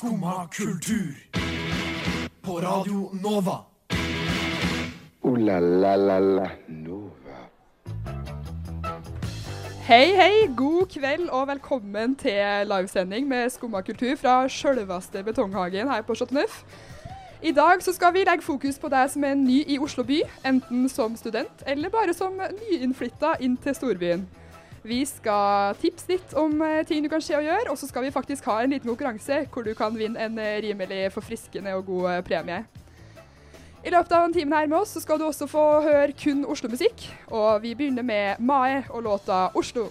Skumma kultur. På Radio Nova. O-la-la-la-la Nova. Hei, hei, god kveld og velkommen til livesending med Skumma kultur fra sjølveste Betonghagen her på Chateauneuf. I dag så skal vi legge fokus på deg som er ny i Oslo by, enten som student eller bare som nyinnflytta inn til storbyen. Vi skal tipse litt om eh, ting du kan se og gjøre, og så skal vi faktisk ha en liten konkurranse hvor du kan vinne en eh, rimelig forfriskende og god eh, premie. I løpet av en time her med oss så skal du også få høre kun Oslo-musikk, og vi begynner med Mae og låta 'Oslo'.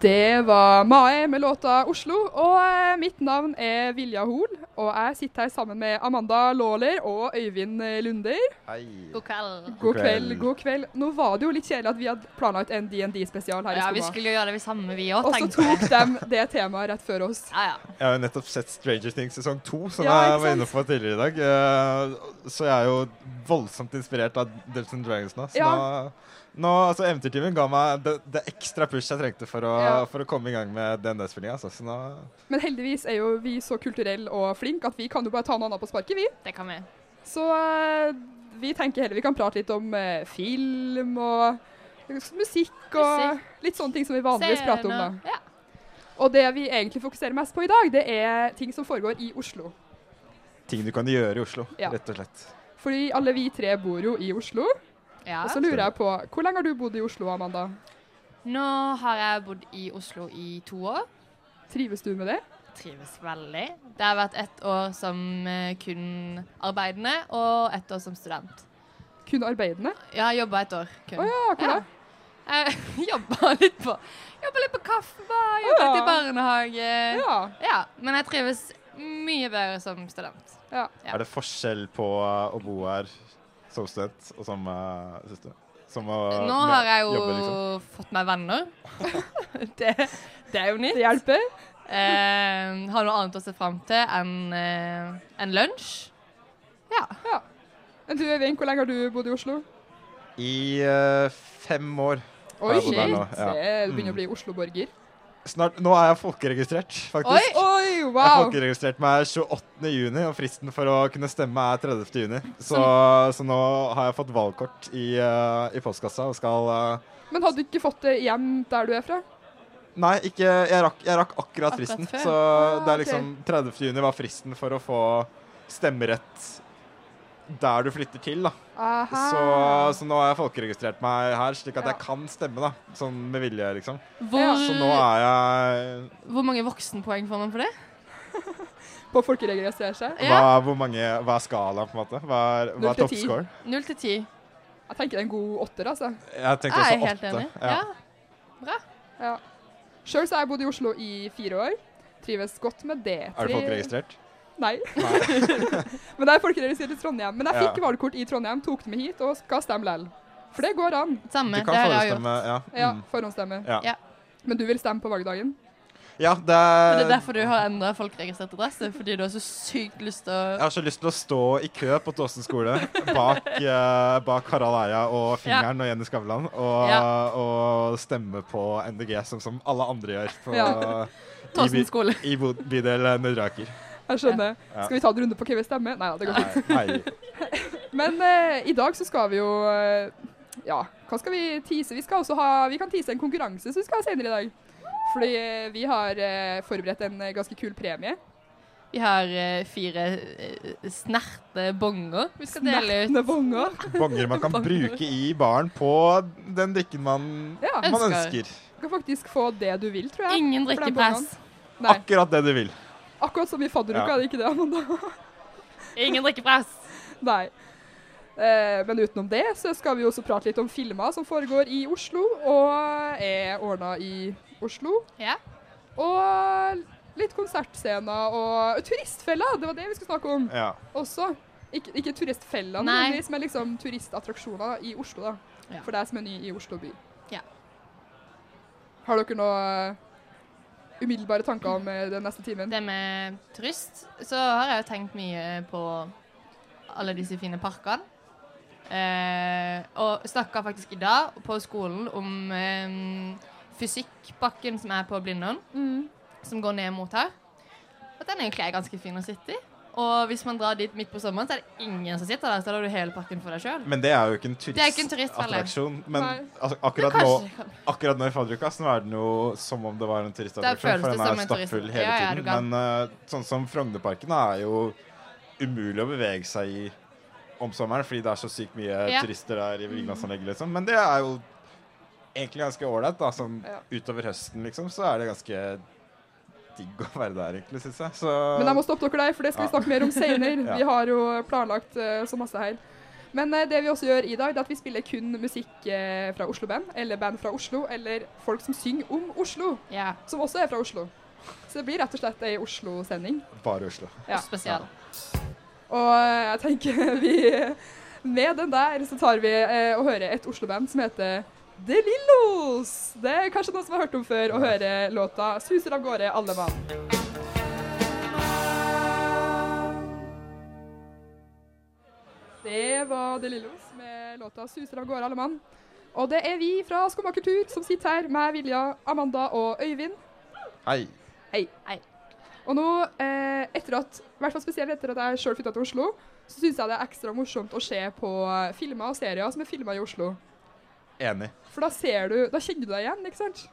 Det var Mae med låta 'Oslo', og eh, mitt navn er Vilja Hoel. Og jeg sitter her sammen med Amanda Lawler og Øyvind Lunder. Hei. God kveld. God kveld, god kveld. Nå var det jo litt kjedelig at vi hadde planlagt en DND-spesial her Ja, i vi skulle jo gjøre det samme, vi òg, Og så tok de det temaet rett før oss. Ja, ja. Jeg har jo nettopp sett Stranger Things sesong to, som Ja, jeg var inne på tidligere i dag. Eh, Så jeg er jo voldsomt inspirert av Delson Dragons nå. Så Ja. nå, nå altså Eventyrtimen ga meg det, det ekstra push jeg trengte for å, Ja. for å komme i gang med DND-spillinga. Altså. Nå Men heldigvis er jo vi så kulturelle og flinke at vi kan jo bare ta noe annet på sparket, vi. Det kan vi. Så eh, vi tenker heller vi kan prate litt om eh, film og musikk og Musikk. litt sånne ting som vi vanligvis prater om. da. Ja. Og det vi egentlig fokuserer mest på i dag, det er ting som foregår i Oslo. Ting du kan gjøre i Oslo, Ja. rett og slett. Fordi alle vi tre bor jo i Oslo. Ja. Og så lurer jeg på, hvor lenge har du bodd i Oslo, Amanda? Nå har jeg bodd i Oslo i to år. Trives du med det? Trives veldig. Det har vært ett år som eh, kun arbeidende og ett år som student. Kun arbeidende? Har jobba et år kun. Å ja, hvor da? Jeg jobba litt på Jobba litt på kaffebar, jobba litt i barnehage. Ja. Ja, men jeg trives mye bedre som student. ja. Ja. Er det forskjell på å bo her som student og som uh, syns? Som å Nå har jeg jo jobbe, liksom? fått meg venner. det, det er jo nytt. Det hjelper. Uh, har noe annet å se fram til enn uh, en lunsj. Ja. Ja. Men du, Øyvind, hvor lenge har du bodd i Oslo? I uh, fem år. Oi, shit. ja. Det begynner Mm. å bli Oslo-borger. Snart, nå er jeg folkeregistrert, faktisk. Oi! Oi, wow. Jeg folkeregistrerte meg 28. juni, og fristen for å kunne stemme er 30. juni. Så, så nå har jeg fått valgkort i, uh, i postkassa og skal uh, Men hadde du ikke fått det hjem der du er fra? Nei, ikke, jeg, rakk, jeg rakk akkurat Akkurat fristen. før. Så Ah, det er ok. liksom 30. juni var fristen for å få stemmerett der du flytter til, da. Så, så nå har jeg folkeregistrert meg her, slik at Ja. jeg kan stemme, da. Sånn med vilje, liksom. Hvor, Så nå er jeg hvor mange voksenpoeng får man for det? På folkeregistrere seg? hva, hvor mange, hva er skalaen, på en måte? Hva er, hva er til toppscore? Null til ti. Jeg tenker er en god åtter, altså. Jeg tenkte Jeg er også helt åtte. enig. Ja. Ja. Ja. Sjøl har jeg bodd i Oslo i fire år. Trives godt med det. Er du folkeregistrert? Nei. Nei. Men jeg er folkeregistrert i Trondheim. Men jeg Ja. fikk valgkort i Trondheim, tok det med hit og skal stemme likevel. For det går an. Samme. Du kan det har jeg gjort. Ja. Ja, Mm. forhåndsstemme. Ja. Ja. Men du vil stemme på valgdagen? ja, det Men er det er derfor du har endra folkeregistrert adresse. Fordi du har så sykt lyst til å Jeg har så lyst til å stå i kø på Tåsen skole bak, eh, bak Harald Eia og Fingeren og Jenny Skavlan og, Ja. og stemme på MDG, som, som alle andre gjør på, Ja. i, Tåsen by, skole. i bydel Nødre Aker. Jeg skjønner. Ja. Skal vi ta en runde på hva vi stemmer? Nei da, det går fint. Men eh, i dag så skal vi jo eh, Ja, hva skal vi tease? Vi skal også ha Vi kan tease en konkurranse som vi skal ha senere i dag. Fordi eh, vi har eh, forberedt en ganske kul premie. Vi har eh, fire eh, snerte bonger vi skal dele ut. Snertne bonger. Bonger man kan Bonger. bruke i baren på den drikken man, Ja, Ønsker. man ønsker. du kan faktisk få det du vil, tror jeg. Ingen drikkepress. Akkurat det du vil. Akkurat som i fadderuka, Ja. er det ikke det, Amanda? Ingen drikkepress. Nei. Eh, men utenom det så skal vi også prate litt om filmer som foregår i Oslo, og er ordna i Oslo. Ja. Og litt konsertscener og turistfella, det var det vi skulle snakke om Ja. også. Ikke, ikke turistfella, men liksom turistattraksjoner i Oslo, da. Ja. For deg som er ny i Oslo by. Ja. Har dere noe umiddelbare tanker om eh, den neste timen? Det med turist, så har jeg jo tenkt mye på alle disse fine parkene. Eh, og snakka faktisk i dag på skolen om eh, fysikkbakken som er på Blindern, Mm. som går ned mot her. Og den egentlig er ganske fin å sitte i. Og hvis man drar dit midt på sommeren, så er det ingen som sitter der. Så da har du hele parken for deg sjøl. Men det er jo ikke en turistattraksjon. Men altså, akkurat, nå, akkurat nå i fadderuka er den jo som om det var en turistattraksjon. For den er stappfull hele Ja, ja, tiden. Men uh, sånn som Frognerparken er jo umulig å bevege seg i om sommeren, fordi det er så sykt mye Ja. turister der i Vigelandsanlegget, liksom. Men det er jo egentlig ganske ålreit, da. Sånn utover høsten, liksom, så er det ganske digg å være der, egentlig, syns jeg. Så Men jeg må stoppe dere der, for det skal vi snakke mer om senere. Ja. Vi har jo planlagt uh, så masse her. Men uh, det vi også gjør i dag, det er at vi spiller kun musikk uh, fra Oslo-band, eller band fra Oslo, eller folk som synger om Oslo, yeah. som også er fra Oslo. Så det blir rett og slett ei Oslo-sending. bare Oslo. Ja. Og eh, jeg tenker vi Med den der så tar vi og hører et Oslo-band som heter De Lillos. Det er kanskje noen som har hørt om før, å høre låta 'Suser av gårde alle mann'. Det var De Lillos med låta 'Suser av gårde alle mann'. Og det er vi fra Skumma kultur som sitter her med Vilja, Amanda og Øyvind. Hei. Hei. Hei. Og nå, eh, etter at, i hvert fall spesielt etter at jeg sjøl flytta til Oslo, så syns jeg det er ekstra morsomt å se på eh, filmer og serier som er filma i Oslo. Enig. For da ser du Da kjenner du deg igjen, ikke sant?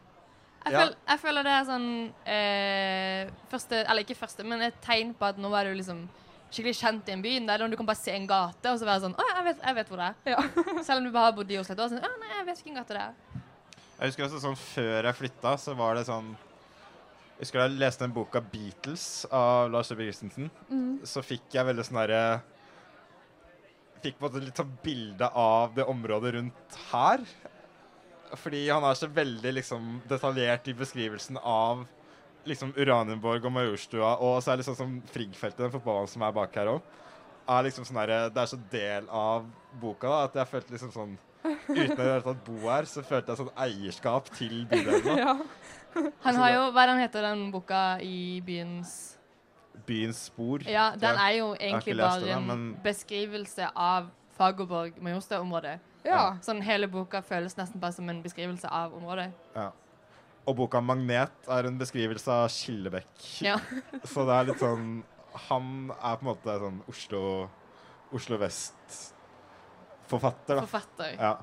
Jeg, Ja. føl, jeg føler det er sånn eh, første, Eller ikke første, men et tegn på at nå er du liksom skikkelig kjent i en by. Eller om du kan bare se en gate og så være sånn Å, jeg vet, jeg vet hvor det er. Ja. Selv om du bare har bodd i Oslo et år. Sånn, Å, nei, jeg vet hvilken gate det er. Jeg husker også sånn Før jeg flytta, så var det sånn Jeg husker jeg leste den boka 'Beatles' av Lars Øyvind Christensen. Så fikk jeg veldig sånn derre Fikk på en måte litt sånn bilde av det området rundt her. Fordi han er så veldig liksom detaljert i beskrivelsen av liksom Uranienborg og Majorstua, og så er det liksom som Frigg-feltet, den fotballbanen som er bak her òg, er liksom sånn der, Det er så del av boka da, at jeg følte liksom sånn Uten å i bo her, så følte jeg sånn eierskap til bydelen. ja. Han har jo Hva er han heter den boka i byens Byens spor. Ja, den er jo egentlig bare den, en beskrivelse av Fagerborg Majorstua-området. ja. Sånn hele boka føles nesten bare som en beskrivelse av området. Ja. Og boka 'Magnet' er en beskrivelse av Skillebekk. Ja. Så det er litt sånn Han er på en måte sånn Oslo, Oslo Vest-forfatter, da. Forfatter. Ja.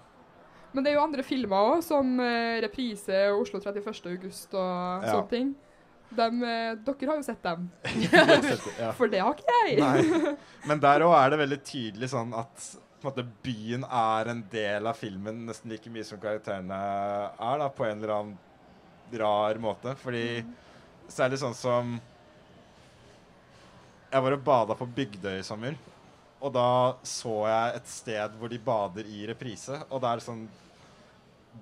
Men det er jo andre filmer òg, som uh, Reprise Oslo 31. august og Ja. sånne ting. Dem, eh, dere har jo sett dem, for det har ikke jeg. Nei. Men der òg er det veldig tydelig sånn at på en måte, byen er en del av filmen nesten like mye som karakterene er, da, på en eller annen rar måte. Fordi særlig sånn som Jeg var og bada på Bygdøy i sommer, og da så jeg et sted hvor de bader i reprise, og det er sånn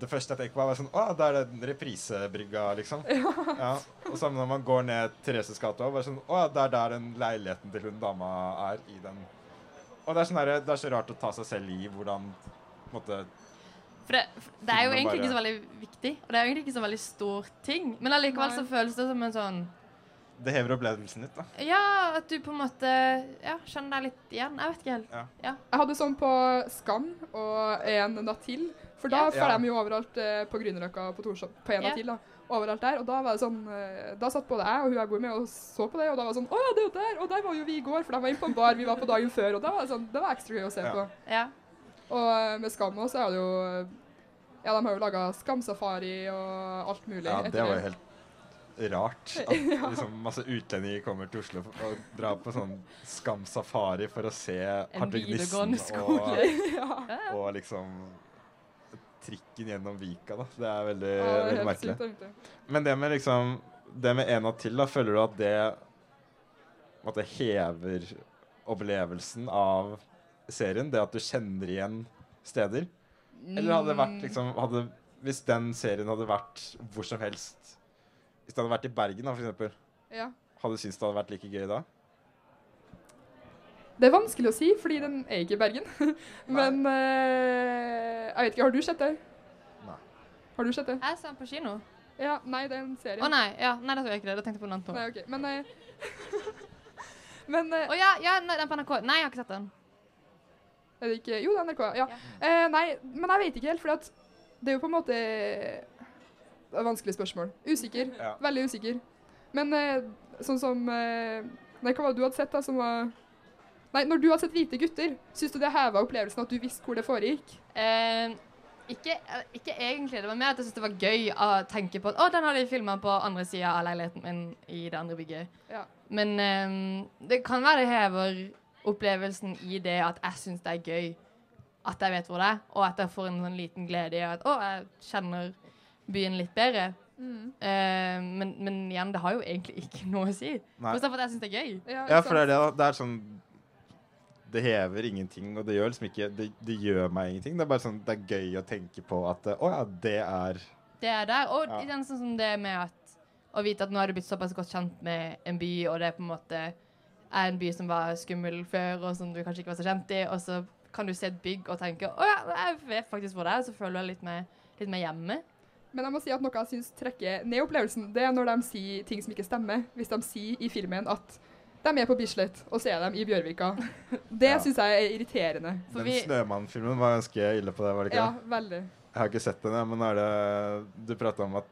det første jeg tenker på, er sånn Å, det er den reprisebrygga, liksom. Ja. Og samme når man går ned Thereses gate òg. Sånn, Å ja, det er der den leiligheten til hun dama er i den. Og det er, sånn der, det er så rart å ta seg selv i hvordan på en måte, For det, det er jo egentlig bare- ikke så veldig viktig, og det er jo egentlig ikke så veldig stor ting. Men allikevel så føles det som en sånn Det hever opplevelsen litt, da. Ja, at du på en måte ja, skjønner deg litt igjen. Jeg vet ikke helt. Ja. Ja. Jeg hadde sånn på Skam og en natt til. For da får Ja. de jo overalt eh, på Grünerløkka på Torshov på en natt til. da. Overalt der. Og da var det sånn eh, Da satt både jeg og hun jeg bor med og så på det, og da var det sånn Å ja, det er jo der! Og der var jo vi i går, for de var inne på en bar vi var på dagen før. Og da var det sånn Det var ekstra gøy å se Ja. på. Ja. Og eh, med Skam også, så er det jo Ja, de har jo laga Skamsafari og alt mulig. Ja, etter det var jo helt rart. At liksom, masse utlendinger kommer til Oslo og drar på sånn Skam-safari for å se Hartvig Nissen og, og liksom trikken gjennom Vika, da. Det er veldig, Ja, det er veldig merkelig. sykt. Men det med liksom Det med en og til, da, føler du at det at det hever opplevelsen av serien? Det at du kjenner igjen steder? Eller hadde det vært liksom hadde, Hvis den serien hadde vært hvor som helst Hvis det hadde vært i Bergen, da, eksempel, Ja. hadde du syntes det hadde vært like gøy da? Det er vanskelig å si, fordi den er ikke i Bergen. Men uh, jeg vet ikke, har du sett det? Nei. Har du sett det? Jeg så den på kino. Ja, nei, det er en serie. Å nei, ja, nei, det tror jeg ikke det. Da tenkte jeg på noe annet. Nei, ok, men uh, Men uh, Å ja, ja, den på NRK. Nei, jeg har ikke sett den. Er det ikke Jo, det er NRK. Ja. Eh, nei, men jeg vet ikke helt, for at det er jo på en måte vanskelig spørsmål. Usikker. Ja. Veldig usikker. Men eh, sånn som eh, Nei, hva var det du hadde sett, da, som var Nei, når du hadde sett Hvite gutter, syns du det heva opplevelsen at du visste hvor det foregikk? Eh, ikke, eh, ikke egentlig. Det var mer at jeg syntes det var gøy å tenke på at å, den har de filma på andre sida av leiligheten min i det andre bygget. Ja. Men eh, det kan være det hever opplevelsen i det at jeg syns det er gøy at jeg vet hvor det er, og at jeg får en sånn liten glede i at å, jeg kjenner byen litt bedre. Eh, men, men igjen, det har jo egentlig ikke noe å si. Bortsett fra at jeg syns det er gøy. Ja, for det er det. da. Det er sånn Det hever ingenting, og det gjør liksom ikke Det, det gjør meg ingenting. Det er bare sånn Det er gøy å tenke på at Å ja, det er Det er der. Og Ja. igjen sånn som det med at å vite at nå har du blitt såpass godt kjent med en by, og det er på en måte er en by som var skummel før, og som du kanskje ikke var så kjent i, og så kan du se et bygg og tenke å ja, jeg vet faktisk hvor det er, og så føler du deg litt mer hjemme. Men jeg må si at noe jeg syns trekker ned opplevelsen, det er når de sier ting som ikke stemmer. Hvis de sier i filmen at de er på Bislett, og så er de i Bjørvika. Det Ja. syns jeg er irriterende. For Den Snømann-filmen var ganske ille på det, var det ikke? Ja, veldig. Jeg har ikke sett den, men er det Du prata om at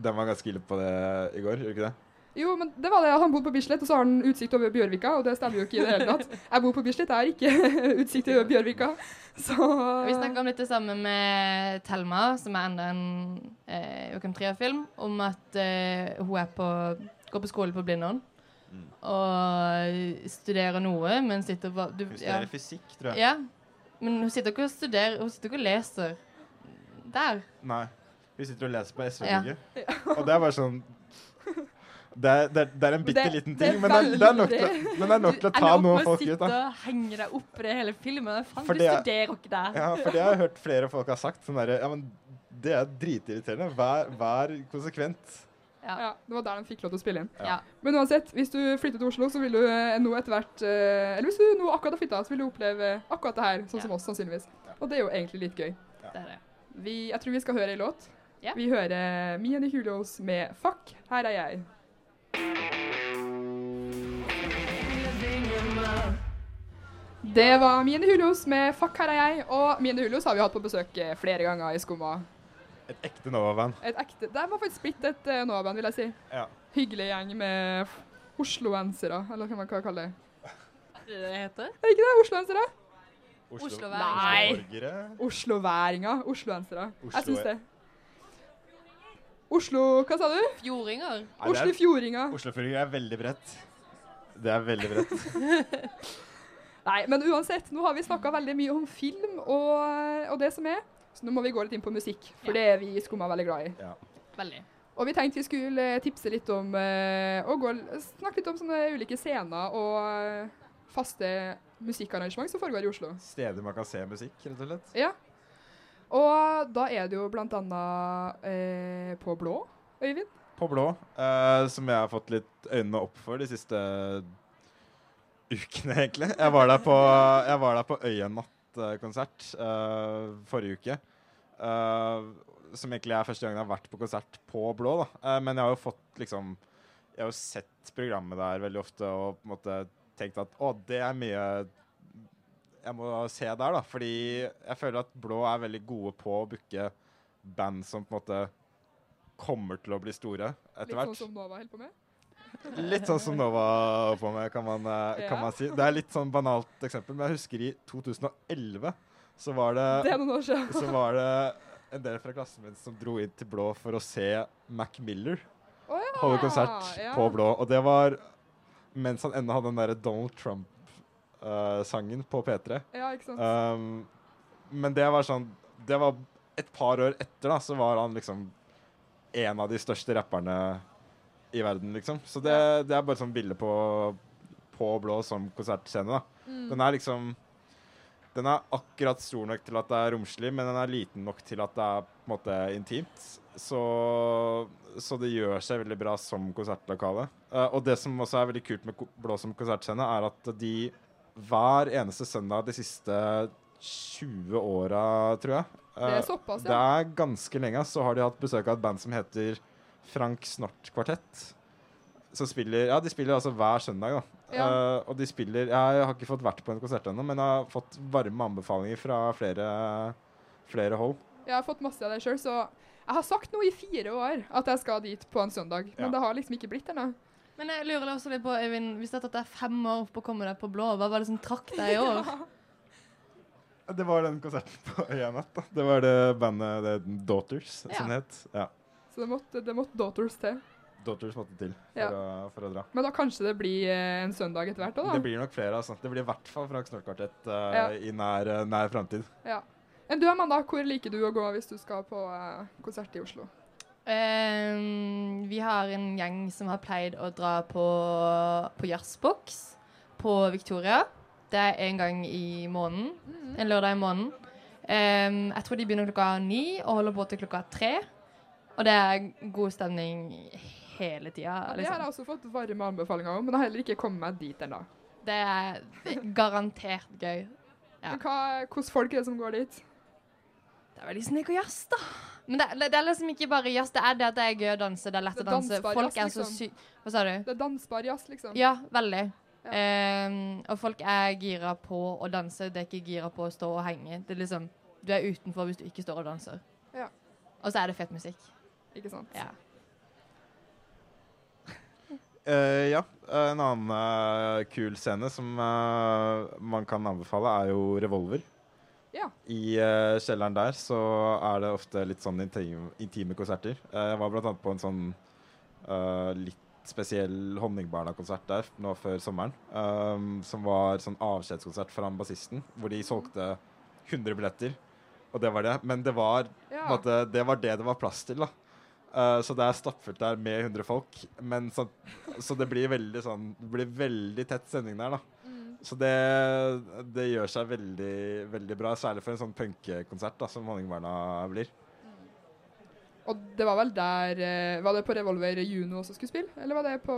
den var ganske ille på det i går, gjorde du ikke det? Jo, men det var det. Han bodde på Bislett, og så har han utsikt over Bjørvika, og det stemmer jo ikke i det hele tatt. Jeg bor på Bislett, jeg har ikke utsikt over Bjørvika. Så vi snakka om litt det samme med Thelma, som er enda en eh, Joachim Trier-film, om at eh, hun er på, går på skole på Blindern. Mm. Og studerer noe, men sitter på du, Hun ja. studerer fysikk, tror jeg. Ja, men hun sitter ikke og studerer, hun sitter ikke og leser der. Nei. Hun sitter og leser på SV-bygget. Og det er bare sånn det er, det, er, det er en bitte liten det er ting, men det er, det er nok til, men det er nok til å ta noen folk ut. da. og henge deg opp i det hele filmen. Faen, du det er- studerer ikke det. Ja, for det har jeg hørt flere folk har sagt. Sånn der, Ja, men det er dritirriterende. Vær, vær konsekvent. Ja. ja, det var der de fikk lov til å spille inn. Ja. Men uansett, hvis du flytter til Oslo, så vil du eh, nå etter hvert eh, Eller hvis du nå akkurat har flytta, så vil du oppleve akkurat det her, sånn Ja. som oss, sannsynligvis. Og det er jo egentlig litt gøy. Det er det. Vi, jeg tror vi skal høre ei låt. Ja. Vi hører Mia Julios med 'Fuck, her er jeg'. Det var Mine Hulos med 'Fuck, her er jeg'. Og Mine Hulos har vi hatt på besøk eh, flere ganger i Skumma. Et ekte Nova-band. Et ekte, Det var faktisk blitt et uh, Nova-band, vil jeg si. Ja. Hyggelig gjeng med osloensere, eller hva man kan kalle det. Er det det heter? Er det ikke det? Osloensere? Osloværinger. Oslo-borgere. Osloværinger. Osloensere. Oslo Jeg syns det. Oslo Hva sa du? Fjordinger. Nei, det er- Oslofjordinger. Er veldig bredt. Det er veldig bredt. Nei, men uansett, nå har vi snakka veldig mye om film og, og det som er. Så nå må vi gå litt inn på musikk, for Ja. det er vi i Skumma veldig glad i. Ja. Veldig. Og vi tenkte vi skulle eh, tipse litt om eh, og gå, snakke litt om sånne ulike scener og eh, faste musikkarrangement som foregår i Oslo. Steder man kan se musikk, rett og slett. Ja. Og da er det jo blant annet eh, på Blå, Øyvind. På blå, eh, som jeg har fått litt øynene opp for de siste ukene, egentlig. Jeg var der på, jeg var der på Øyenatt-konsert eh, forrige uke. eh, som egentlig er første gang jeg har vært på konsert på blå. da. Eh, men jeg har jo fått liksom Jeg har jo sett programmet der veldig ofte og på en måte tenkt at å, det er mye jeg må se der, da. Fordi jeg føler at Blå er veldig gode på å booke band som på en måte kommer til å bli store etter hvert. Litt sånn som Nova holder på med. Litt sånn som Nova holder på med, kan man, eh, kan Ja. man si. Det er litt sånn banalt eksempel, men jeg husker i 2011 så var det, Det er noen år siden. så var det en del fra klassen min som dro inn til Blå for å se Mac Miller oh, ja, holde konsert ja. på Blå. Og det var mens han ennå hadde den derre Donald Trump-sangen på P3. Ja, ikke sant. Um, men det var sånn Det var et par år etter, da, så var han liksom en av de største rapperne i verden, liksom. Så det, det er bare sånn bilde på, på blå som konsertscene, da. Mm. Den er liksom Den er akkurat stor nok til at det er romslig, men den er liten nok til at det er på en måte intimt. Så, så det gjør seg veldig bra som konsertlokale. Uh, og det som også er veldig kult med Blå som konsertscene, er at de hver eneste søndag de siste 20 åra, tror jeg Det er såpass, ja. det er ganske lenge, så har de hatt besøk av et band som heter Frank Snort Kvartett. Som spiller Ja, de spiller altså hver søndag, da. Ja. Uh, og de spiller Jeg har ikke fått vært på en konsert ennå, men jeg har fått varme anbefalinger fra flere, flere hold. Jeg har fått masse av det sjøl, så jeg har sagt nå i fire år at jeg skal dit på en søndag, men Ja. det har liksom ikke blitt ennå. Men jeg lurer også litt på, Øyvind, hvis det har tatt deg fem år på å komme deg på blå, hva var det som trakk deg i år? Det var den konserten på Øya Natt. da. Det var det bandet det Daughters, Ja. som det het. Ja. Så det måtte, det måtte Daughters til. Daughters måtte til for, Ja. å, for å dra. Men da kanskje det blir eh, en søndag etter hvert òg, da. Det blir nok flere. altså. Det blir i hvert fall Frank Snorkvartett uh, Ja. i nær, eh, nær framtid. Ja. Enn du Amanda, hvor liker du å gå hvis du skal på eh, konsert i Oslo? Ehm, vi har en gjeng som har pleid å dra på, på jazzboks på Victoria. Det er en gang i måneden. En lørdag i måneden. Um, jeg tror de begynner klokka ni og holder på til klokka tre. Og det er god stemning hele tida. Ja, det har Liksom. jeg også fått varme anbefalinger om, men jeg har heller ikke kommet meg dit ennå. Det er garantert gøy. Ja. Hva- Hvordan folk er det som går dit? Det er veldig snik og jazz, da. Men det, det, det er liksom ikke bare jazz. Det er det at det er gøy å danse. Det er lett Det å danse. Folk jazz, er så liksom. sy... Hva sa du? Det er dansbar jazz, liksom. Ja, veldig. Ja. Um, og folk er gira på å danse. Det er ikke gira på å stå og henge. Det er liksom, Du er utenfor hvis du ikke står og danser. Ja. Og så er det fett musikk. Ikke sant? Ja. Uh, ja. En annen uh, kul scene som uh, man kan anbefale, er jo Revolver. Ja. I uh, kjelleren der så er det ofte litt sånn intim, intime konserter. Eh, jeg var blant annet på en sånn uh, litt spesiell Honningbarna-konsert der nå før sommeren. Um, som var sånn avskjedskonsert fra bassisten, hvor de solgte 100 billetter. Og det var det. Men det var, Ja. måtte, det var det det var plass til, da. Uh, så det er stappfullt der med 100 folk. Men så, så det blir veldig sånn Det blir veldig tett sending der, da. Så det, det gjør seg veldig, veldig bra, særlig for en sånn punkekonsert som Honningbarna blir. Og det var vel der eh, Var det på Revolver Juno også skulle spille? Eller var det på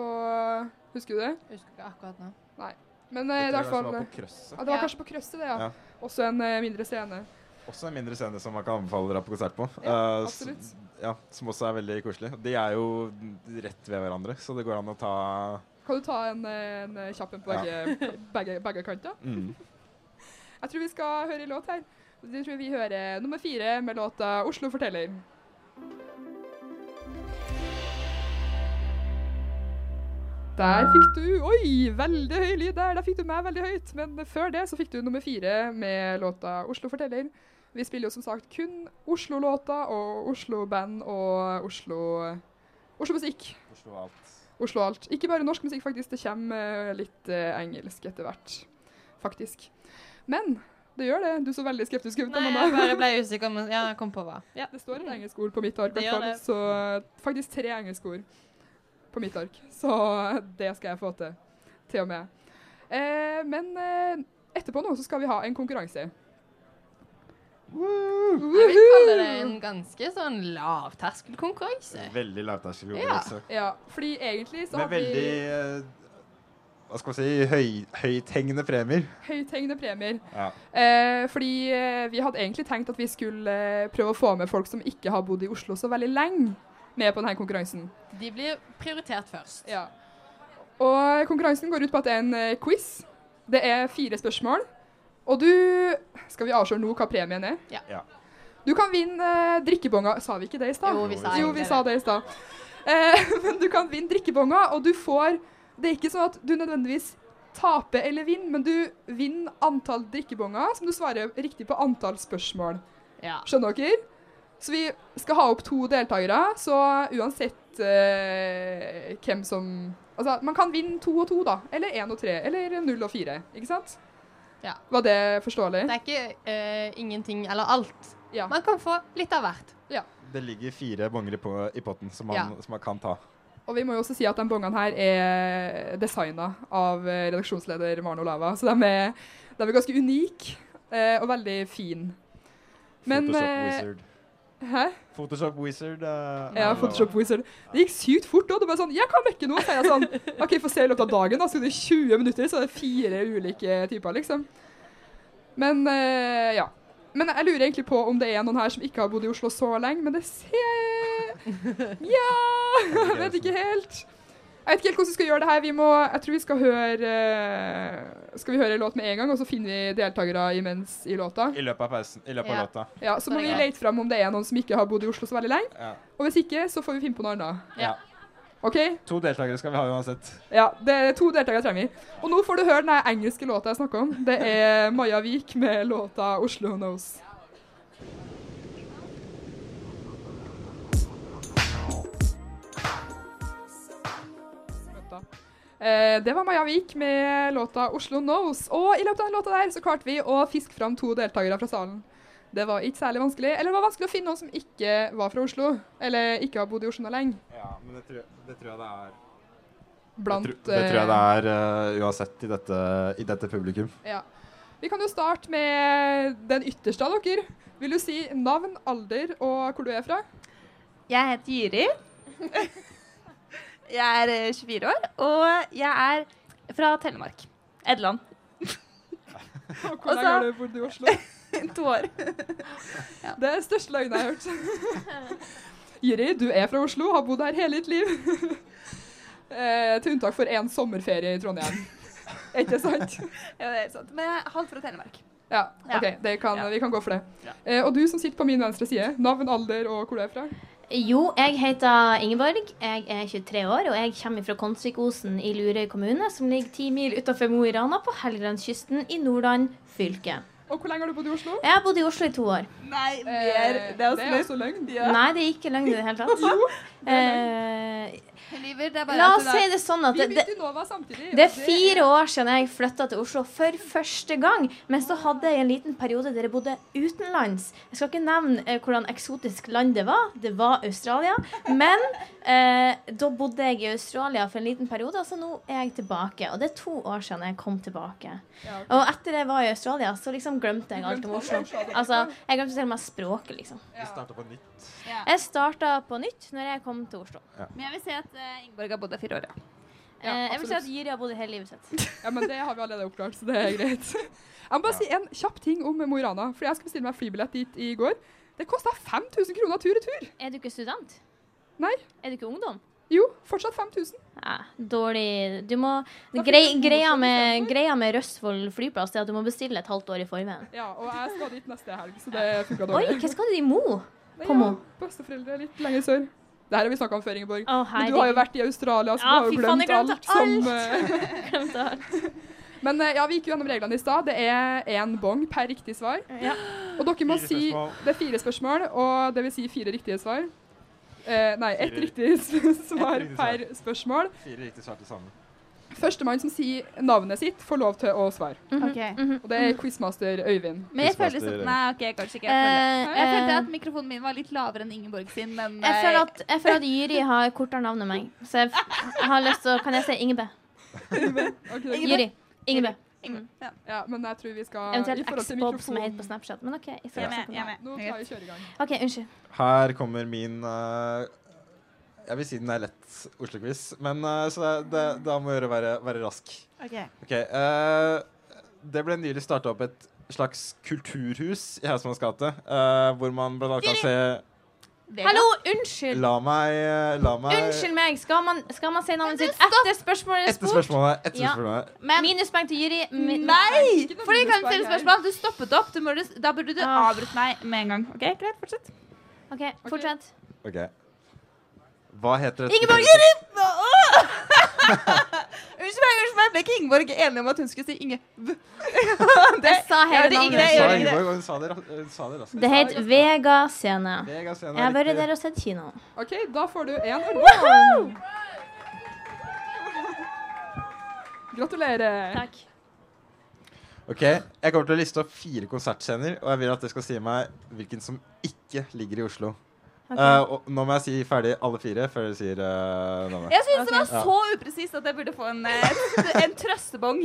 Husker du det? Jeg husker ikke akkurat nå. Men eh, det, i hvert fall, var ja, på Krøsset. det var Ja. kanskje på Krøsset, det, ja. Ja. Også en eh, mindre scene. Også en mindre scene som man kan anbefale dere på konsert på. Ja, uh, absolutt. ja, som også er veldig koselig. De er jo rett ved hverandre, så det går an å ta Kan du ta en, en eh, kjapp en på begge, begge, begge kanter? mm. Jeg tror vi skal høre en låt her. Jeg tror vi hører nummer fire med låta 'Oslo forteller'. Der fikk du Oi, veldig høy lyd der. Der fikk du meg veldig høyt. Men før det så fikk du nummer fire med låta 'Oslo forteller'. Vi spiller jo som sagt kun Oslo-låter og Oslo-band og Oslo Oslo-musikk. Oslo alt. Oslo alt. Ikke bare norsk musikk, faktisk. Det kommer eh, litt eh, engelsk etter hvert, faktisk. Men det gjør det. Du så veldig skeptisk ut. Nei, jeg bare ble usikker, men ja, kom på hva. Ja. Det står et engelsk ord på mitt ark, hvert fall. Så eh, faktisk tre engelske ord på mitt ark. Så eh, det skal jeg få til. Til og med. Eh, men eh, etterpå nå så skal vi ha en konkurranse. Jeg vil kalle det en ganske sånn lavterskelkonkurranse. Veldig lavterskelkonkurranse. Ja, fordi egentlig så Med har vi veldig eh, Hva skal man si høy, høythengende premier. høythengende premier. Ja. Eh, fordi eh, vi hadde egentlig tenkt at vi skulle eh, prøve å få med folk som ikke har bodd i Oslo så veldig lenge, med på denne konkurransen. De blir prioritert først. Ja. Og konkurransen går ut på at det er en eh, quiz. Det er fire spørsmål. Og du Skal vi avsløre nå hva premien er? Ja. Ja. Du kan vinne eh, drikkebonger. Sa vi ikke det i stad? Jo, vi sa Jo, vi sa det i stad. Eh, men du kan vinne drikkebonger, og du får Det er ikke sånn at du nødvendigvis taper eller vinner, men du vinner antall drikkebonger som du svarer riktig på antall spørsmål. Ja. Skjønner dere? Så vi skal ha opp to deltakere, så uansett eh, hvem som Altså, man kan vinne to og to, da. Eller én og tre. Eller null og fire. Ikke sant? Ja. Var det forståelig? Det er ikke uh, ingenting eller alt. Ja. Man kan få litt av hvert. Det ligger fire bonger i, på, i potten som man, Ja. som man kan ta. Og vi må jo også si at de bongene her er designa av eh, redaksjonsleder Maren Olava, så de er, de er ganske unike uh, og veldig fine. Men, Photoshop Wizard. Hæ? Photoshop Wizard. Uh, Ja, er- Photoshop Wizard. Det gikk sykt fort òg. Det var sånn Jeg kan mekke noe, sier jeg sånn. OK, få se i løpet av dagen. Da så er det 20 minutter, så det er fire ulike typer, liksom. Men uh, ja. Men jeg lurer egentlig på om det er noen her som ikke har bodd i Oslo så lenge, men det ser Ja! Jeg vet ikke helt. Jeg vet ikke helt hvordan vi skal gjøre det her. Vi må, jeg tror vi skal høre eh, Skal vi høre en låt med en gang, og så finner vi deltakere imens i låta? I løpet av pausen. I løpet Ja. av låta. Ja, Så må er vi lete fram om det er noen som ikke har bodd i Oslo så veldig lenge. Ja. Og hvis ikke, så får vi finne på noe annet. Ja. OK? To deltakere skal vi ha uansett. Ja, det er to deltakere trenger vi. Og nå får du høre den engelske låta jeg snakker om. Det er Maja Vik med låta 'Oslo Knows'. Det var Maja Vik med låta 'Oslo Knows'. Og i løpet av den låta der så klarte vi å fiske fram to deltakere fra salen. Det var ikke særlig vanskelig. Eller det var vanskelig å finne noen som ikke var fra Oslo. Eller ikke har bodd i Oslo lenge. Ja, men det tror, det tror jeg det er. Blant, det, tror, det tror jeg det eh, er uh, uansett i dette, i dette publikum. Ja. Vi kan jo starte med den ytterste av dere. Vil du si navn, alder og hvor du er fra? Jeg heter Jyri. Jeg er eh, 24 år, og jeg er fra Telemark. Edland. Hvor lenge har du bodd i Oslo? To år. Det er den største løgnen jeg har hørt. Jiri, du er fra Oslo, har bodd her hele ditt liv. eh, til unntak for én sommerferie i Trondheim. Er ikke sant? Ja, det er sant. Men jeg er halvt fra Telemark. Ja, Ja. OK, det kan, Ja. vi kan gå for det. Ja. Eh, og du som sitter på min venstre side, navn, alder og hvor du er fra? Jo, jeg heter Ingeborg. Jeg er 23 år, og jeg kommer fra Konsvikosen i Lurøy kommune, som ligger ti mil utenfor Mo i Rana på Helgelandskysten i Nordland fylke. Og hvor lenge har du bodd i Oslo? Jeg har bodd i Oslo i to år. Nei, Eh, mer. Det er det er også også løgn. Ja. Nei, det er ikke løgn i det hele tatt. jo, det er bare la oss si det sånn at det, det, er fire år siden jeg flytta til Oslo for første gang. Men så hadde jeg en liten periode der jeg bodde utenlands. Jeg skal ikke nevne eh, hvordan eksotisk land det var. Det var Australia. Men eh, da bodde jeg i Australia for en liten periode, og så nå er jeg tilbake. Og det er to år siden jeg kom tilbake. Og etter jeg var i Australia, så liksom glemte jeg alt om Oslo. Altså, jeg glemte til og med språket, liksom. Jeg starta på nytt når jeg kom til Oslo. Men jeg vil si at Ingeborg har bodd her fire år. ja. Ja, Eh, jeg vil si at Jiri har bodd hele livet sitt. Ja, men det har vi allerede oppklart, så det er greit. Jeg må bare si en kjapp ting om Mo i Rana. Jeg skulle bestille meg flybillett dit i går. Det kosta 5000 kroner tur-retur. Er du ikke student? Nei. Er du ikke ungdom? Jo, fortsatt 5000. Ja, dårlig Du må grei, greia, med, greia med Røstfold flyplass Det er at du må bestille et halvt år i forveien. Ja, og jeg skal dit neste helg, så det funka Oi, hva skal du i Mo? På ja, Mo? Besteforeldre litt lenger sør. Det her har vi snakka om før, Ingeborg. Oh, Men du har jo vært i Australia, så Ja, du har jo glemt, faen, glemt jeg alt. glemte Som, eh, alt. men eh, ja, vi gikk jo gjennom reglene i stad. Det er én bong per riktig svar. Ja. Og dere må Fire si. Det er fire spørsmål, og det vil si fire riktige svar. Eh, nei, ett riktig svar per spørsmål. Fire riktige svar til sammen. Førstemann som sier navnet sitt, får lov til å svare. Mm -hmm. okay. mm -hmm. Og det er quizmaster Øyvind. Men jeg føler som Nei, OK, kanskje ikke. Jeg Eh, føler, jeg følte eh, at mikrofonen min var litt lavere enn Ingeborg sin, men jeg eh, føler at, jeg føler at Jyri har kortere navn enn meg. Så jeg, f- jeg har lyst til å Kan jeg si Ingebø? okay, Jyri. Ingebø. Ingeborg. Ja. Ja, men jeg tror vi skal Eventuelt X-Bob som jeg heter på Snapchat. Men OK. Jeg Jeg med. Jeg er med. Nå tar vi kjøregang. kjøre i gang. OK, unnskyld. Her kommer min eh, Jeg vil si den er lett Oslo-quiz, men uh, så det, det, da må gjøre være, være rask. Ok. okay uh, Det ble nylig starta opp et slags kulturhus i Hausmanns gate, uh, hvor man annet kan se Vega. Hallo, unnskyld. La meg, la meg Unnskyld meg. Skal man, skal man si navnet sitt etter spørsmålet er Etter spørsmålet. Etter Ja. spørsmålet. Men Minuspoeng til jury Min- Nei! For noe kan stille spørsmål. Du stoppet opp. Du må, da burde du Ah. avbryte meg med en gang. Ok, Greit, fortsett. OK, fortsett. Ok. Hva heter det? Ingeborg Jiri! Unnskyld meg, unnskyld meg. Ble ikke Ingeborg enig om at hun skulle si Inge... det, Jeg sa hele det navnet. Hun sa det. Ingeborg, hun sa det, ra- hun raskt. Det het Vega scene. Jeg har vært der og sett kino. OK, da får du én Ørjan. Gratulerer. Takk. Ok, Jeg kommer til å liste opp fire konsertscener, og jeg vil at dere skal si meg hvilken som ikke ligger i Oslo. Ok. Uh, og nå må jeg si ferdig alle fire før dere sier uh, navnet. Jeg syns det var så upresist at jeg burde få en, eh, en trøstebong.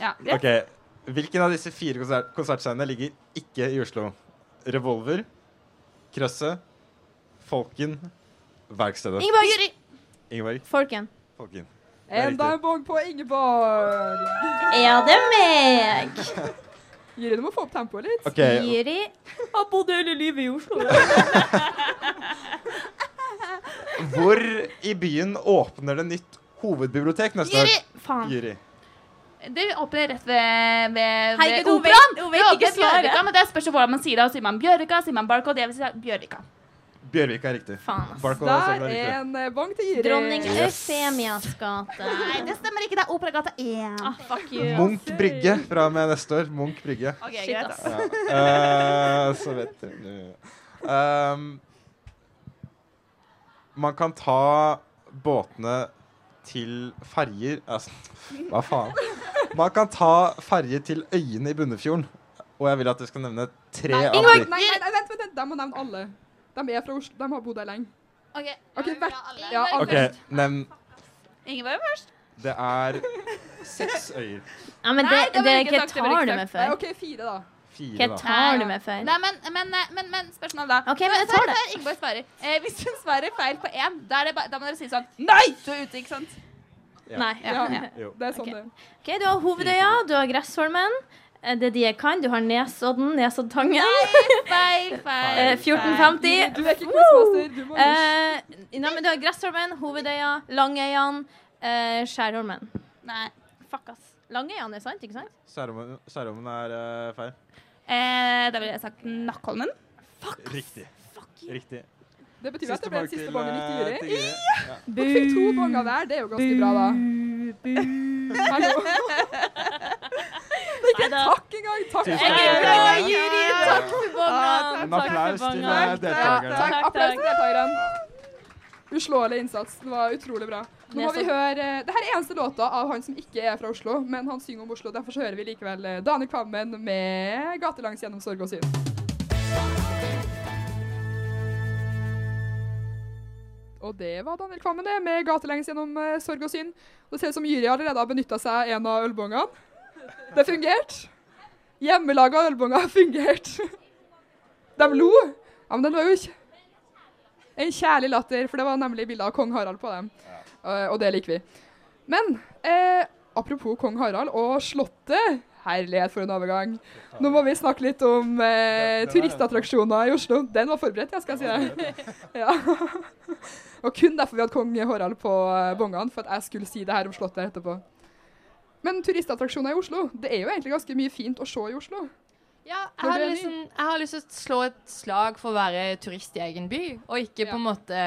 Ja, Yeah. Ok, Hvilken av disse fire konsert konsertscenene ligger ikke i Oslo? Revolver, Krøsset, Folken, Verkstedet. Ingeborg. Ingeborg. Folken. Folken. Enda en bong på Ingeborg. Ja, det er meg. Jiri, du må få opp tempoet litt. Okay. Jiri har bodd hele livet i Oslo. Hvor i byen åpner det nytt hovedbibliotek neste år. Juri. Det åpner rett ved, ved, ved operaen. Det, Det det spørs hvordan man sier det. Sier man Bjørvika, sier man Barcode, jeg vil si Bjørvika. Bjørvik er riktig. Faen, ass. Der er er en eh, bong til Jiri. Dronning Eufemias gate. Nei, det stemmer ikke. Det er Operagata 1. Ah, fuck you. Munch Brygge fra og med neste år. Munch Brygge. Okay, Shit, ass. Ja. Uh, så vet du um, Man kan ta båtene til ferjer altså, Hva faen? Man kan ta ferje til øyene i Bunnefjorden. Og jeg vil at du skal nevne tre Nei, av de. nei, nei, nei, vent, vent, vent. da må nevne alle. De er fra Oslo. De har bodd her lenge. Ok, okay ja, hvert- alle. ja, alle. Okay, nevn Ingeborg først. Det er seks øyer. Ja, men Nei, det, det det hva sagt, tar du med før? for? OK, fire, da. Fire, Hva tar du med for? Nei, men, men, men, men spørsmål da. Ok, men jeg tar det. før Ingeborg svarer. Eh, hvis hun svarer feil på én, da, er det ba- da må dere si sånn Nei! Du er ute, ikke sant? Ja. Nei. Ja, Jo. det er sånn okay. det Ok, Du har Hovedøya, du har Gressholmen. Eh, Det er de jeg kan. Du har Nesodden, Nesoddtangen. Feil, feil. Eh, 1450. Du er ikke quizmaster. Du må Eh, nei, men du har Gressholmen, Hovedøya, Langøyan, uh, Skjærholmen. Nei. Fuck, ass. Langøyan er sant, ikke sant? Skjærommen er uh, feil. Eh, da ville jeg sagt Nakkholmen. Riktig. Riktig. Det betyr at det ble den siste bongen mitt til eh, Juri. Ja. Dere fikk to bonger hver. Det er jo ganske bra, da. Hallo. Det ikke en takk engang. Takk. for Jeg takk. for En applaus til eh, deltakerne. Applaus til deltakerne. Uslåelig innsats. Det var utrolig bra. Nå må vi høre Dette er eneste låta av han som ikke er fra Oslo, men han synger om Oslo. Derfor så hører vi likevel eh, Daniel Kvammen med 'Gatelangs gjennom sorg og syn'. Og det var Daniel Kvammen det, med 'Gatelangs gjennom eh, sorg og syn'. Det ser ut som Jyri allerede har benytta seg en av ølbongene. Det fungerte. Hjemmelaga ølbonger fungerte. De lo. Ja, men den var jo ikke en kjærlig latter, for det var nemlig bilde av kong Harald på dem. Eh, og det liker vi. Men eh, apropos kong Harald og Slottet. Herlighet for en overgang. Nå må vi snakke litt om eh, turistattraksjoner i Oslo. Den var forberedt, jeg skal si det. Ja. og kun derfor vi hadde kong Harald på eh, bongene, for at jeg skulle si det her om Slottet etterpå. Men turistattraksjoner i Oslo, det er jo egentlig ganske mye fint å se i Oslo. Ja, jeg har, liksom, jeg har lyst til å slå et slag for å være turist i egen by, og ikke på en måte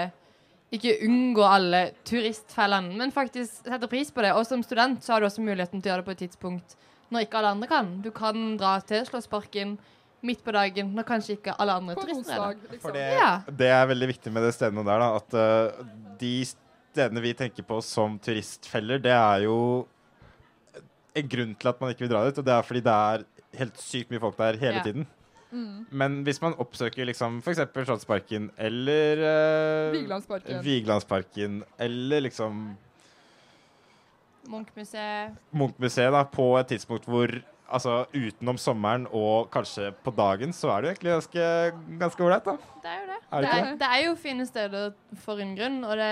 ikke unngå alle turistfellene, men faktisk sette pris på det. Og som student så har du også muligheten til å gjøre det på et tidspunkt når ikke alle andre kan. Du kan dra til Slåssparken midt på dagen når kanskje ikke alle andre turister er der. liksom. For det, Ja. det er veldig viktig med det stedet der, da. At uh, de stedene vi tenker på som turistfeller, det er jo en grunn til at man ikke vil dra dit. Og det er fordi det er helt sykt mye folk der hele Ja. tiden. Mm. Men hvis man oppsøker liksom f.eks. Slottsparken eller uh, Vigelandsparken. Vigelandsparken eller liksom Munchmuseet. Munchmuseet da, på et tidspunkt hvor Altså utenom sommeren og kanskje på dagen, så er det jo egentlig ganske ålreit, da. Det er jo det. Er det det, er, det er jo fine steder for en grunn, og det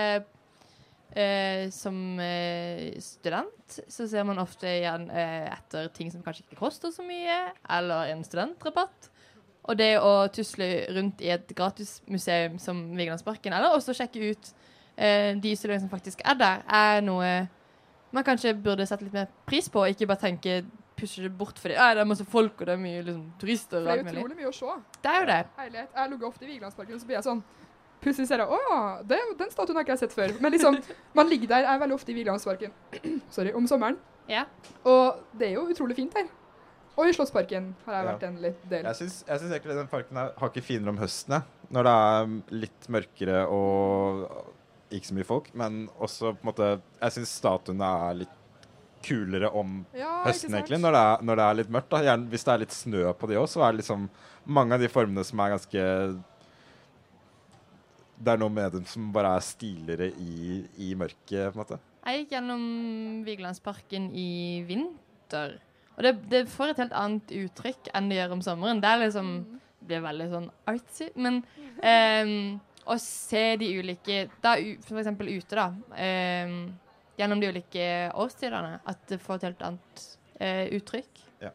eh, Som eh, student så ser man ofte igjen eh, etter ting som kanskje ikke koster så mye, eller en studentrabatt. Og det å tusle rundt i et gratismuseum som Vigelandsparken, eller også sjekke ut eh, de utstillingene som faktisk er der, er noe man kanskje burde sette litt mer pris på, og ikke bare tenke pushe det bort fordi det er masse folk og det er mye liksom, turister. For det er utrolig mye å se. Det er jo det. Herlighet. Jeg lukker ofte i Vigelandsparken, så blir jeg sånn Plutselig ser jeg Å ja, det, den statuen har ikke jeg sett før. Men liksom, man ligger der. Er veldig ofte i Vigelandsparken Sorry, om sommeren. Ja. Og det er jo utrolig fint der. Og i Slottsparken har jeg Ja. vært en litt del. Jeg syns, egentlig den parken her har ikke finere om høsten, jeg. Når det er litt mørkere og ikke så mye folk. Men også på en måte Jeg syns statuene er litt kulere om Ja, høsten, egentlig. Når det, er, når det er litt mørkt. da Gjerne, Hvis det er litt snø på de òg, så er det liksom mange av de formene som er ganske Det er noe med dem som bare er stiligere i, i mørket, på en måte. Jeg gikk gjennom Vigelandsparken i vinter. Og det, det får et helt annet uttrykk enn det gjør om sommeren. Det er liksom det blir veldig sånn artsy. Men um, å se de ulike da, For eksempel ute, da. Um, gjennom de ulike årstidene. At det får et helt annet uh, uttrykk. Ja.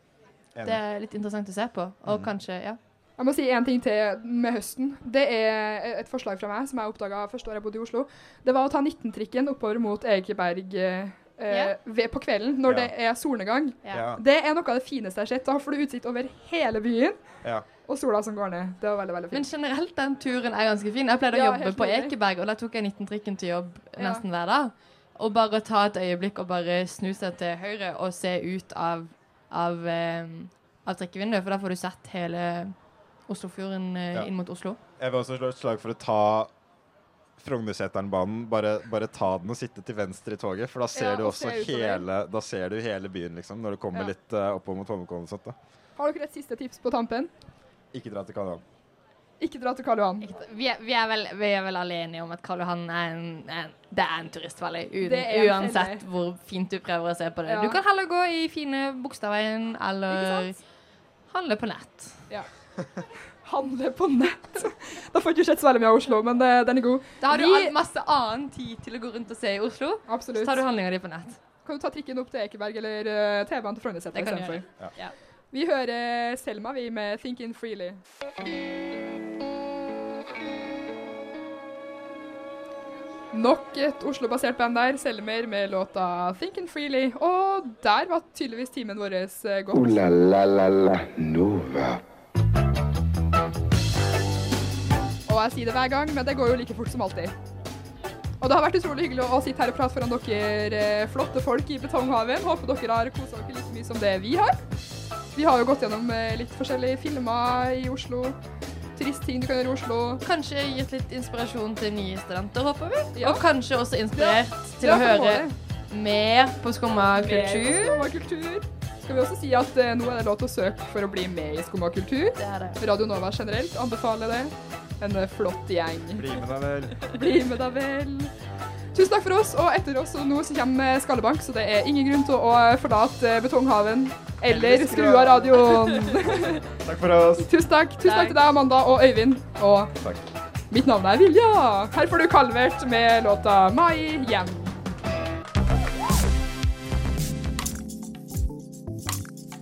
Det er litt interessant å se på. Og Mm. kanskje, ja. Jeg må si én ting til med høsten. Det er et forslag fra meg som jeg oppdaga første år jeg bodde i Oslo. Det var å ta 19-trikken oppover mot Ekeberg eh, Ja. ved, på kvelden når yeah. det er solnedgang. Ja. Det er noe av det fineste jeg har sett. Da får du utsikt over hele byen ja. og sola som går ned. Det var veldig, veldig fint. Men generelt, den turen er ganske fin. Jeg pleide å Ja, jobbe på nydelig. Ekeberg, og da tok jeg 19-trikken til jobb Ja. nesten hver dag. Og bare ta et øyeblikk og bare snu seg til høyre og se ut av, av, av, av trikkevinduet, for da får du sett hele Oslofjorden eh, Ja. inn mot Oslo. Jeg vil også slå et slag for å ta Frognerseteren-banen. Bare, bare ta den og sitte til venstre i toget, for da ser Ja, du også ser hele, da ser du hele byen, liksom, når du kommer Ja. litt uh, oppover mot Holmenkollen og sånt. da. Har dere et siste tips på tampen? Ikke dra til Karl Johan. Ikke dra til Karl Johan. Vi er, vi, er vel, vi er vel alle enige om at Karl Johan er en, en, det er en en uansett hvor fint du prøver å se på det. Ja. Du kan heller gå i fine Bogstadveien eller handle på nett. Handle på nett. Da får du ikke sett så veldig mye av Oslo, men det, den er god. Da har du Vi- masse annen tid til å gå rundt og se i Oslo. Så tar du handlinga di på nett. Kan du ta trikken opp til Ekeberg eller uh, TV-en til Frognerseter Det kan du istedenfor? gjøre. Ja. Vi hører Selma, vi, med 'Thinking Freely'. Nok et Oslo-basert band der, Selmer med låta 'Thinking Freely'. Og der var tydeligvis timen vår gått. Ooh la la la la Nova. Og jeg sier det hver gang, men det går jo like fort som alltid. Og det har vært utrolig hyggelig å sitte her og prate foran dere eh, flotte folk i Betonghaven. Håper dere har kosa dere like mye som det vi har. Vi har jo gått gjennom eh, litt forskjellige filmer i Oslo. Turistting du kan gjøre i Oslo. Kanskje gitt litt inspirasjon til nye studenter, håper vi. Ja. Og kanskje også inspirert til Ja, å høre mer på Skumma kultur. Skal vi også si at eh, nå er det lov til å søke for å bli med i Skumma kultur. Det er det. Radio Nova generelt anbefaler det. En eh, flott gjeng. Bli med deg vel. Bli med deg vel. Tusen takk for oss, og etter oss og nå så kommer Skallebank, så det er ingen grunn til å forlate Betonghaven eller skru av radioen. Takk for oss. Tusen takk. Tusen takk Takk. til deg, Amanda og Øyvind. Og Takk. mitt navn er Vilja. Her får du Calvert med låta Mai hjem.